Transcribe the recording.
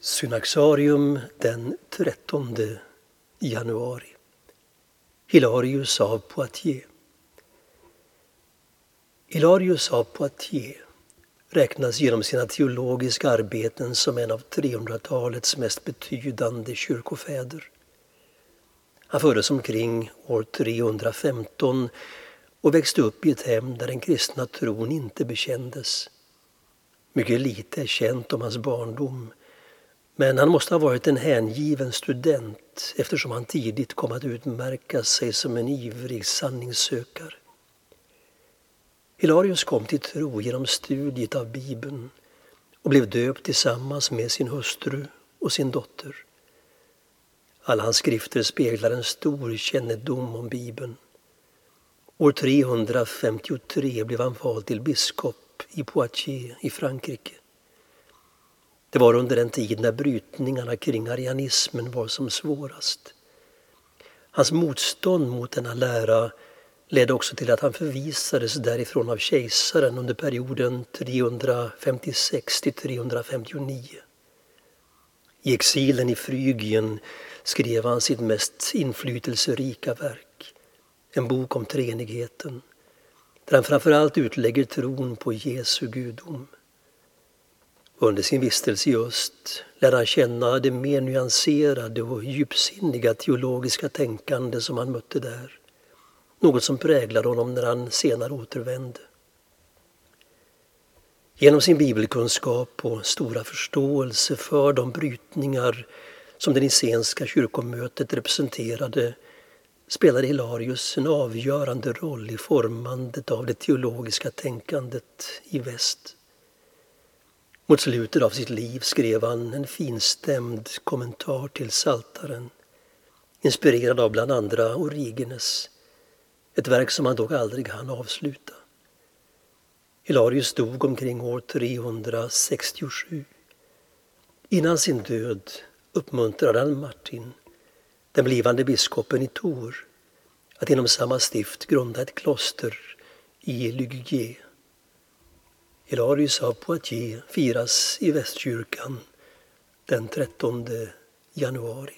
Synaxarium den 13 januari. Hilarius av Poitiers. Hilarius av Poitiers räknas genom sina teologiska arbeten som en av 300-talets mest betydande kyrkofäder. Han föddes omkring år 315 och växte upp i ett hem där den kristna tron inte bekändes. Mycket lite är känt om hans barndom men han måste ha varit en hängiven student eftersom han tidigt kom att utmärka sig som en ivrig sanningssökare. Hilarius kom till tro genom studiet av Bibeln och blev döpt tillsammans med sin hustru och sin dotter. Alla hans skrifter speglar en stor kännedom om Bibeln. År 353 blev han vald till biskop i Poitiers i Frankrike. Det var under den tid när brytningarna kring arianismen var som svårast. Hans motstånd mot denna lära ledde också till att han förvisades därifrån av kejsaren under perioden 356 till 359. I exilen i Frygien skrev han sitt mest inflytelserika verk, en bok om treenigheten, där han framförallt utlägger tron på Jesu gudom. Under sin vistelse i öst lärde han känna det mer nyanserade och djupsinniga teologiska tänkande som han mötte där. Något som präglade honom när han senare återvände. Genom sin bibelkunskap och stora förståelse för de brytningar som det nicenska kyrkomötet representerade spelade Hilarius en avgörande roll i formandet av det teologiska tänkandet i väst. Mot slutet av sitt liv skrev han en finstämd kommentar till Saltaren inspirerad av bland andra Origenes, ett verk som han dock aldrig hann avsluta. Hilarius dog omkring år 367. Innan sin död uppmuntrade han Martin, den blivande biskopen i Tor att inom samma stift grunda ett kloster i Lyguier. Hilarius av Poitiers firas i Västkyrkan den 13 januari.